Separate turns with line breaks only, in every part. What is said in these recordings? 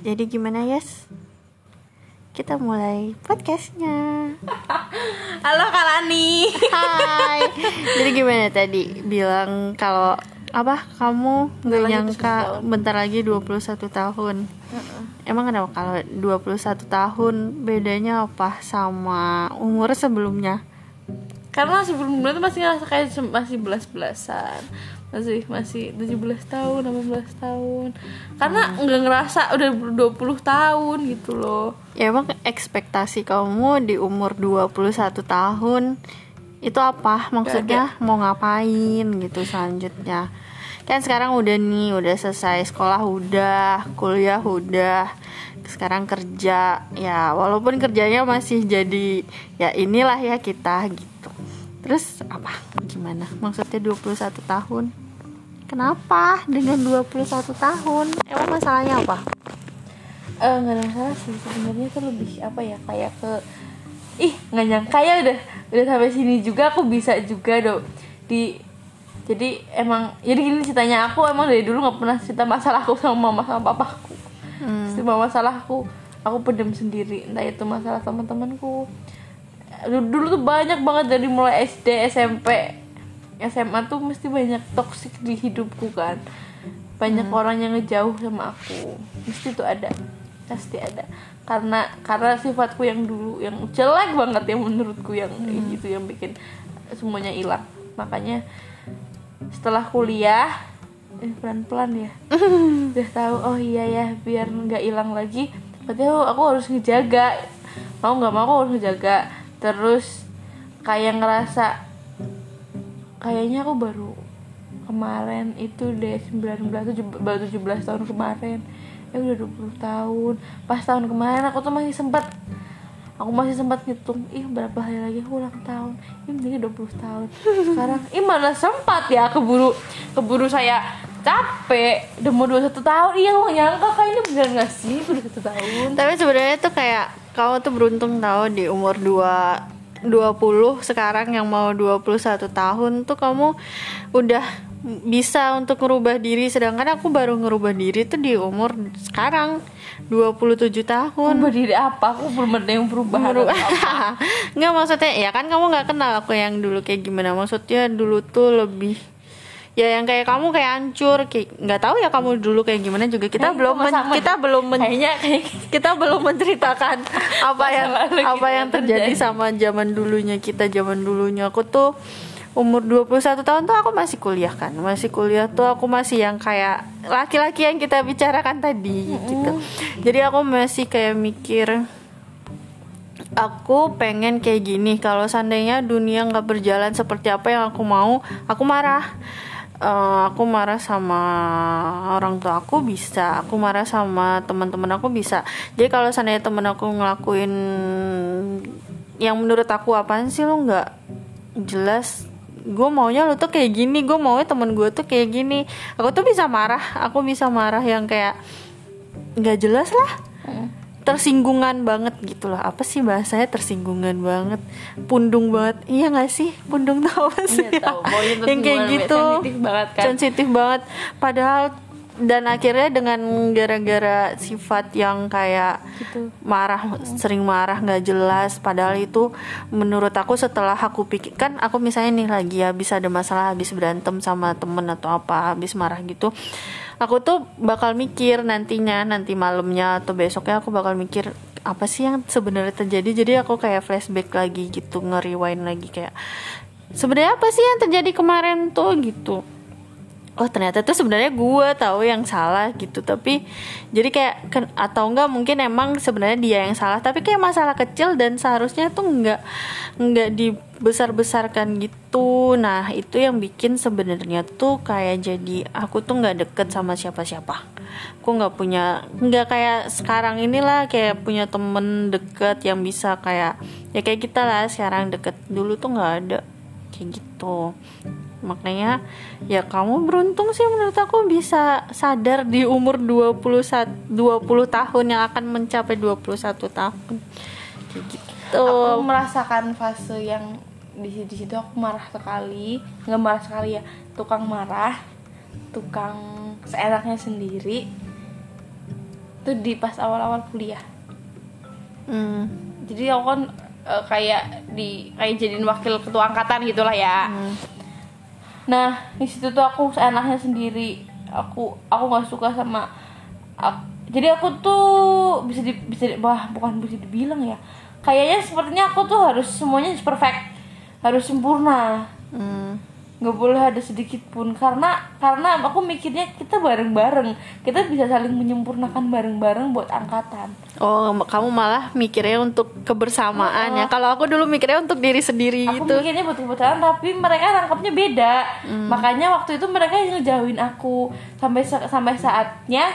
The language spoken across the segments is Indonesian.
Jadi gimana Yes? Kita mulai podcastnya.
Halo Kak Lani
Hai. Jadi gimana tadi? Bilang kalau apa kamu nggak
Bentar lagi
nyangka
21 tahun.
bentar lagi 21 tahun. Emang kenapa? Kalau 21 tahun bedanya apa sama umur sebelumnya?
Karena sebelumnya tuh masih ngerasa kayak masih belas-belasan masih masih 17 tahun 18 tahun karena nggak ngerasa udah 20 tahun gitu loh
Ya emang ekspektasi kamu di umur 21 tahun itu apa? Maksudnya mau ngapain gitu selanjutnya? Kan sekarang udah nih, udah selesai sekolah udah, kuliah udah, sekarang kerja. Ya walaupun kerjanya masih jadi ya inilah ya kita gitu. Terus apa? Gimana? Maksudnya 21 tahun? Kenapa dengan 21 tahun? Emang masalahnya apa?
eh nggak ada masalah sih sebenarnya tuh lebih apa ya kayak ke ih nggak nyangka ya udah udah sampai sini juga aku bisa juga dong di jadi emang jadi gini ceritanya aku emang dari dulu nggak pernah cerita masalahku sama mama sama papaku semua masalahku aku pendem sendiri entah itu masalah teman-temanku dulu, tuh banyak banget dari mulai SD SMP SMA tuh mesti banyak toksik di hidupku kan. Banyak orang yang ngejauh sama aku. Mesti tuh ada pasti ada. Karena karena sifatku yang dulu yang jelek banget yang menurutku yang itu yang bikin semuanya hilang. Makanya setelah kuliah eh, pelan-pelan ya. Udah tahu oh iya ya biar nggak hilang lagi berarti aku, aku harus ngejaga. Mau nggak mau aku harus ngejaga terus kayak ngerasa kayaknya aku baru kemarin itu deh 19 tujuh- baru 17 tahun kemarin. Ya udah 20 tahun. Pas tahun kemarin aku tuh masih sempat aku masih sempat ngitung ih berapa hari lagi aku ulang tahun? Ih menjadi 20 tahun. Sekarang ih mana sempat ya keburu keburu saya capek. Udah mau 21 tahun iya lu nyangka kak ini bener gak sih? Udah 21 tahun.
Tapi sebenarnya tuh kayak kamu tuh beruntung tahu di umur 2 20 sekarang yang mau 21 tahun tuh kamu udah bisa untuk ngerubah diri. Sedangkan aku baru ngerubah diri tuh di umur sekarang 27 tahun.
Berubah diri apa? Aku belum ada yang berubah.
Nggak maksudnya ya kan kamu nggak kenal aku yang dulu kayak gimana. Maksudnya dulu tuh lebih ya yang kayak kamu kayak hancur kayak nggak tahu ya kamu dulu kayak gimana juga. Kita belum men- kita
deh.
belum men-
kayaknya kayak
kita belum menceritakan apa yang apa
gitu
yang terjadi
terjadi.
sama zaman dulunya kita zaman dulunya. Aku tuh umur 21 tahun tuh aku masih kuliah kan. Masih kuliah tuh aku masih yang kayak laki-laki yang kita bicarakan tadi gitu. Jadi aku masih kayak mikir aku pengen kayak gini. Kalau seandainya dunia nggak berjalan seperti apa yang aku mau aku marah Eh, aku marah sama orang tua aku bisa aku marah sama teman-teman aku bisa. Jadi kalau seandainya temen aku ngelakuin yang menurut aku apaan sih lo nggak jelas gue maunya lo tuh kayak gini gue maunya temen gue tuh kayak gini. Aku tuh bisa marah aku bisa marah yang kayak nggak jelas lah tersinggungan banget gitu loh. Apa sih bahasanya tersinggungan banget? Pundung banget. Iya gak sih? Pundung tau apa sih?
Iya, tahu.
Yang kayak gitu.
sensitif banget kan.
sensitif banget. Padahal dan akhirnya dengan gara-gara sifat yang kayak
Gitu.
marah sering marah nggak jelas padahal itu menurut aku setelah aku pikir kan aku misalnya nih lagi habis ada masalah habis berantem sama temen atau apa habis marah gitu aku tuh bakal mikir nantinya nanti malamnya atau besoknya aku bakal mikir apa sih yang sebenarnya terjadi jadi aku kayak flashback lagi gitu nge-rewind lagi kayak sebenarnya apa sih yang terjadi kemarin tuh gitu oh ternyata tuh sebenarnya gue tahu yang salah gitu. Tapi jadi kayak ken- atau enggak mungkin emang sebenarnya dia yang salah. Tapi kayak masalah kecil dan seharusnya tuh enggak enggak dibesar besarkan gitu. Nah itu yang bikin sebenarnya tuh kayak jadi aku tuh nggak deket sama siapa siapa aku nggak punya nggak kayak sekarang inilah kayak punya temen deket yang bisa kayak ya kayak kita lah sekarang deket. Dulu tuh nggak ada. Kayak gitu makanya ya kamu beruntung sih menurut aku bisa sadar di umur 21 20 tahun yang akan mencapai 21 tahun. Kayak gitu.
Aku merasakan fase yang di situ, di situ aku marah sekali. Nggak marah sekali ya tukang marah tukang seenaknya sendiri. Itu di pas awal-awal kuliah.
Hmm.
jadi aku kan eh, kayak di kayak jadiin wakil ketua angkatan gitulah ya nah di situ tuh aku seenaknya sendiri. Aku aku nggak suka sama ak- jadi aku tuh bisa di bisa di, wah bukan bisa dibilang ya. Kayaknya sepertinya aku tuh harus semuanya perfect harus sempurna.
Hmm.
Nggak boleh ada sedikit pun. Karena karena aku mikirnya kita bareng-bareng. Kita bisa saling menyempurnakan bareng-bareng buat angkatan.
Oh, kamu malah mikirnya untuk kebersamaan ya. Kalau aku dulu mikirnya untuk diri sendiri
aku
gitu.
mikirnya betul-betulan tapi mereka nangkapnya beda. Makanya waktu itu mereka yang ngejauhin aku. Sampai sa- sampai saatnya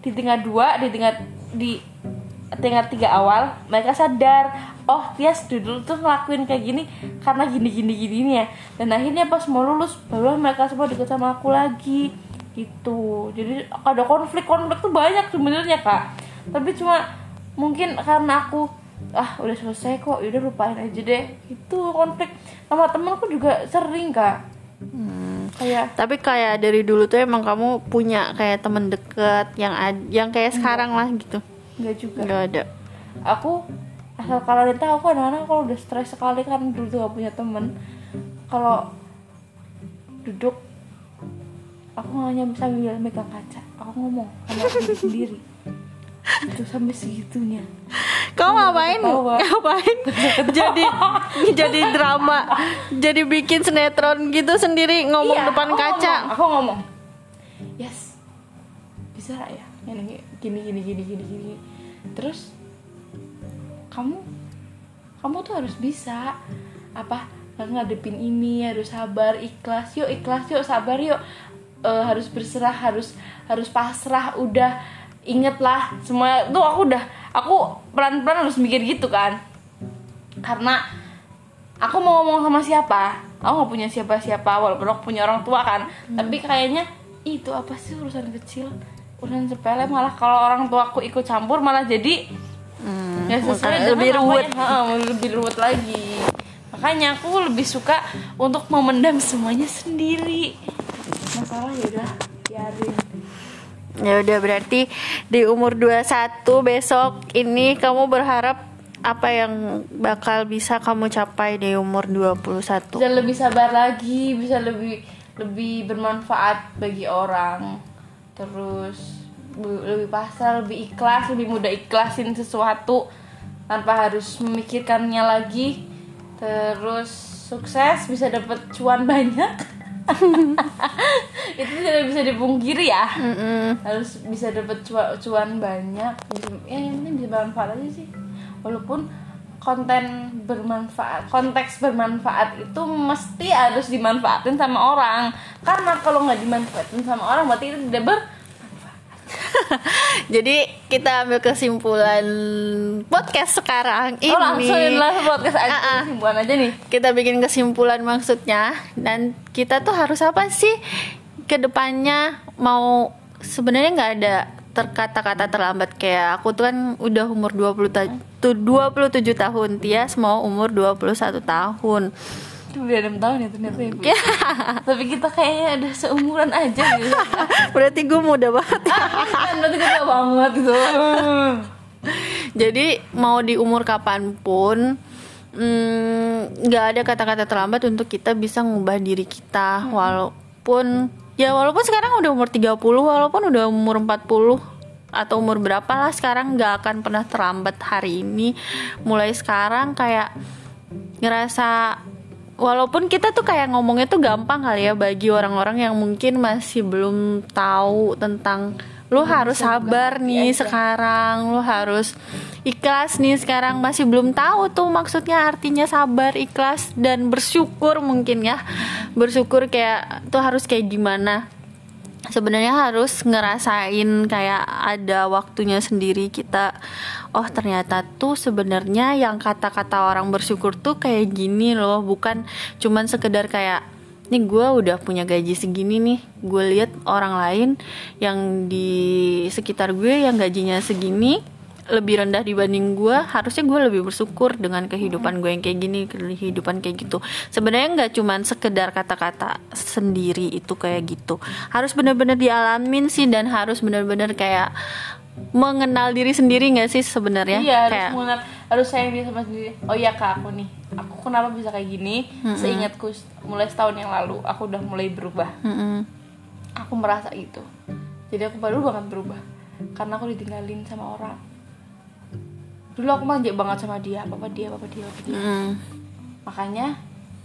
di tingkat dua di tingkat di tingkat tiga awal mereka sadar oh Tias dulu tuh ngelakuin kayak gini karena gini gini gini nih ya. Dan akhirnya pas mau lulus barulah mereka semua deket sama aku lagi gitu. Jadi ada konflik konflik tuh banyak sebenarnya kak. Tapi cuma mungkin karena aku ah udah selesai kok udah lupain aja deh. Itu konflik. Sama temanku juga sering kak. Kayak
Tapi kayak dari dulu tuh emang kamu punya kayak temen deket yang ad- yang kayak sekarang lah gitu.
nggak juga.
Gak ada.
aku asal kalian tahu aku anak-anak kalau udah stres sekali kan dulu tuh gak punya temen kalau duduk aku hanya sambil megang kaca aku ngomong sama diri sendiri itu sampai segitunya
Kamu ngapain? Ngapain? jadi jadi drama, jadi bikin sinetron gitu sendiri ngomong
Iya,
depan
aku
kaca.
ngomong, aku ngomong yes bisa ya ini gini gini gini gini gini terus kamu kamu tuh harus bisa apa ngadepin ini harus sabar ikhlas yuk ikhlas yuk sabar yuk. Eh, harus berserah harus harus pasrah udah ingetlah semua. Tuh aku udah aku pelan pelan harus mikir gitu kan. Karena aku mau ngomong sama siapa? Aku nggak punya siapa-siapa walaupun aku punya orang tua kan. Tapi kayaknya "Ih, itu apa sih urusan kecil? Urusan sepele. Malah kalau orang tua aku ikut campur malah jadi
Hmm,
ya sesuai
lebih ruwet.
lebih ruwet lagi. Makanya aku lebih suka untuk memendam semuanya sendiri. Masalah ya udah biarin.
Ya udah berarti di umur 21 besok ini kamu berharap apa yang bakal bisa kamu capai di umur 21?
bisa lebih sabar lagi bisa lebih lebih bermanfaat bagi orang. Terus lebih pasrah lebih ikhlas lebih mudah ikhlasin sesuatu tanpa harus memikirkannya lagi. Terus sukses bisa dapat cuan banyak. Itu tidak bisa dipungkiri ya.
Mm-mm.
harus bisa dapat cua- cuan banyak. Bisa- ya yang penting bisa bermanfaat aja sih. Walaupun konten bermanfaat konteks bermanfaat itu mesti harus dimanfaatin sama orang. Karena kalau nggak dimanfaatin sama orang berarti itu tidak ber
Jadi kita ambil kesimpulan podcast sekarang ini.
oh langsung lah podcast aja.
Ah, ah.
kesimpulan aja nih.
Kita bikin kesimpulan maksudnya dan kita tuh harus apa sih? Ke depannya mau sebenarnya nggak ada terkata-kata terlambat. Kayak aku tuh kan udah umur 20 ta- tuh 27 tahun Tias mau umur 21 tahun
udah enam tahun ya ternyata ya tapi kita kayaknya udah seumuran aja gitu.
Berarti gue muda banget.
Kan berarti kita banget gitu.
Jadi mau di umur kapan pun mm, nggak ada kata-kata terlambat untuk kita bisa ngubah diri kita. Walaupun ya walaupun sekarang udah umur 30 walaupun udah umur 40 atau umur berapa lah sekarang nggak akan pernah terlambat hari ini. Mulai sekarang kayak ngerasa walaupun kita tuh kayak ngomongnya tuh gampang kali ya bagi orang-orang yang mungkin masih belum tahu tentang lu harus sabar nih sekarang lu harus ikhlas nih sekarang. Masih belum tahu tuh maksudnya artinya sabar ikhlas dan bersyukur mungkin ya. Bersyukur kayak tuh harus kayak gimana. Sebenarnya harus ngerasain kayak ada waktunya sendiri kita oh ternyata tuh sebenarnya yang kata-kata orang bersyukur tuh kayak gini loh. Bukan cuman sekedar kayak nih gue udah punya gaji segini nih. Gue lihat orang lain yang di sekitar gue yang gajinya segini lebih rendah dibanding gue harusnya gue lebih bersyukur dengan kehidupan gue yang kayak gini kehidupan kayak gitu. Sebenarnya nggak cuman sekedar kata-kata sendiri itu kayak gitu. Harus bener-bener dialamin sih dan harus bener-bener kayak mengenal diri sendiri nggak sih sebenarnya?
Iya harus
kayak
mengenal harus sayang diri sama sendiri. Oh iya kak aku nih. Aku kenapa bisa kayak gini? Seingatku mulai setahun yang lalu aku udah mulai berubah.
Mm-mm.
aku merasa itu. Jadi aku baru banget berubah. Karena aku ditinggalin sama orang. Dulu aku manja banget sama dia. Apa dia apa dia apa dia.
Mm.
makanya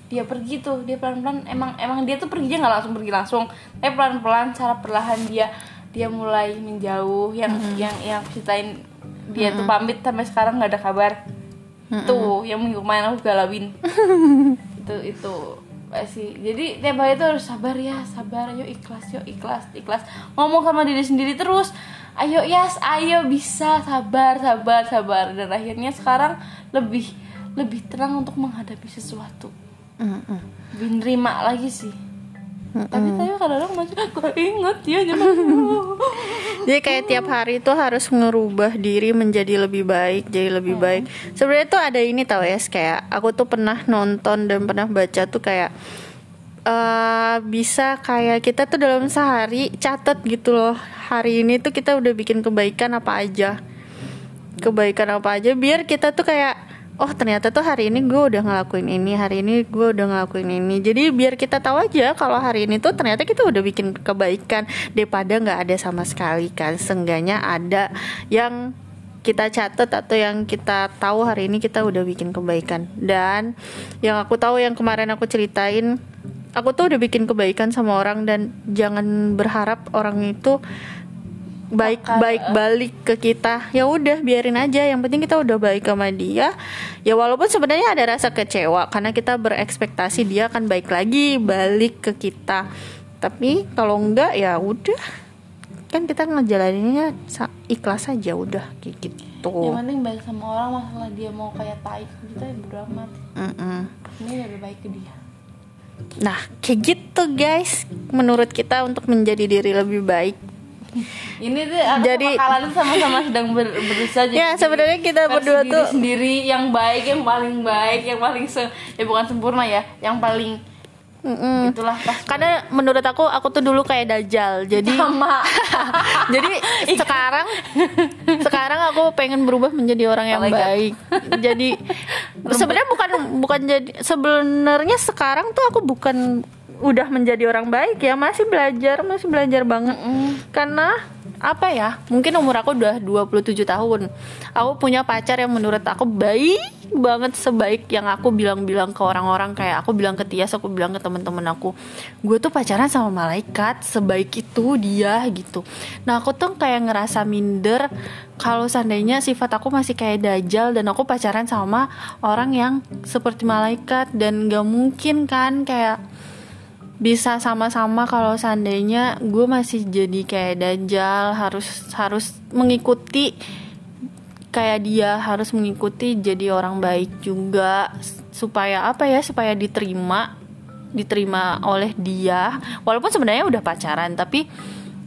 dia pergi tuh. Dia pelan pelan emang emang dia tuh pergi dia nggak langsung pergi langsung. Tapi pelan pelan cara perlahan dia dia mulai menjauh yang yang yang aku ceritain dia tuh pamit sampai sekarang nggak ada kabar. Tuh yang minggu kemarin aku galauin itu itu. Sih. Jadi tiap hari tuh harus sabar ya sabar. Ayo ikhlas yuk ikhlas ikhlas. Ngomong sama diri sendiri terus. Ayo yas ayo bisa. Sabar sabar sabar. Dan akhirnya sekarang lebih lebih tenang untuk menghadapi sesuatu.
Mm-mm.
lebih nerima lagi sih tapi tapi kadang-kadang masih gue inget ya zaman dulu
Jadi kayak tiap hari itu harus ngerubah diri menjadi lebih baik, jadi lebih baik. Sebenarnya tuh ada ini tau ya, kayak aku tuh pernah nonton dan pernah baca tuh kayak eh bisa kayak kita tuh dalam sehari catat gitu loh. Hari ini tuh kita udah bikin kebaikan apa aja. Kebaikan apa aja biar kita tuh kayak oh ternyata tuh hari ini gue udah ngelakuin ini, hari ini gue udah ngelakuin ini. Jadi biar kita tahu aja kalau hari ini tuh ternyata kita udah bikin kebaikan daripada nggak ada sama sekali kan. Seenggaknya ada yang kita catat atau yang kita tahu hari ini kita udah bikin kebaikan. Dan yang aku tahu yang kemarin aku ceritain, aku tuh udah bikin kebaikan sama orang dan jangan berharap orang itu baik baik balik ke kita. Ya udah biarin aja. Yang penting kita udah baik sama dia. Ya walaupun sebenarnya ada rasa kecewa karena kita berekspektasi dia akan baik lagi balik ke kita. Tapi kalau enggak ya udah. Kan kita ngejalaninnya ikhlas aja udah kayak gitu.
Yang penting baik sama orang masalah dia mau kayak tai ke kita ya bodo amat.
Mm-mm.
ini lebih baik ke dia.
Nah kayak gitu guys. Menurut kita untuk menjadi diri lebih baik
ini tuh aku
Jadi-
kalian sama-sama sedang ber, berusaha jadi
Ya, sebenarnya kita berdua
diri
tuh-
sendiri yang baik yang paling baik yang paling se ya bukan sempurna ya yang paling
Mm-mm.
itulah pas.
Karena menurut aku aku tuh dulu kayak dajal jadi
sama.
Jadi sekarang sekarang aku pengen berubah menjadi orang yang
Malaikat.
baik. Jadi sebenarnya bukan bukan jadi sebenarnya sekarang tuh aku bukan udah menjadi orang baik ya masih belajar masih belajar banget. Karena apa ya mungkin umur aku udah 27 tahun. Aku punya pacar yang menurut aku baik banget sebaik yang aku bilang-bilang ke orang-orang. Kayak aku bilang ke Tias aku bilang ke teman-teman aku gue tuh pacaran sama malaikat sebaik itu dia gitu. Nah aku tuh kayak ngerasa minder kalau seandainya sifat aku masih kayak dajal dan aku pacaran sama orang yang seperti malaikat. Dan gak mungkin kan kayak bisa sama-sama kalau seandainya gue masih jadi kayak dajal harus harus mengikuti kayak dia harus mengikuti jadi orang baik juga supaya apa ya supaya diterima diterima oleh dia. Walaupun sebenarnya udah pacaran tapi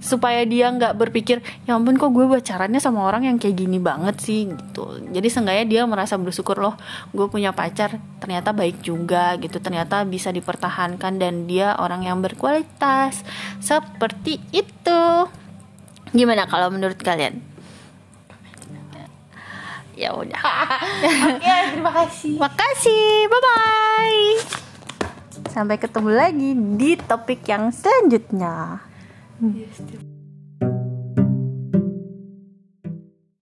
supaya dia nggak berpikir ya ampun kok gue pacarannya sama orang yang kayak gini banget sih? Gitu. Jadi seenggaknya dia merasa bersyukur loh gue punya pacar ternyata baik juga gitu. Ternyata bisa dipertahankan dan dia orang yang berkualitas. Seperti itu. Gimana kalau menurut kalian? Ya udah.
Oke terima kasih.
Makasih. Bye bye sampai ketemu lagi di topik yang selanjutnya
Yes,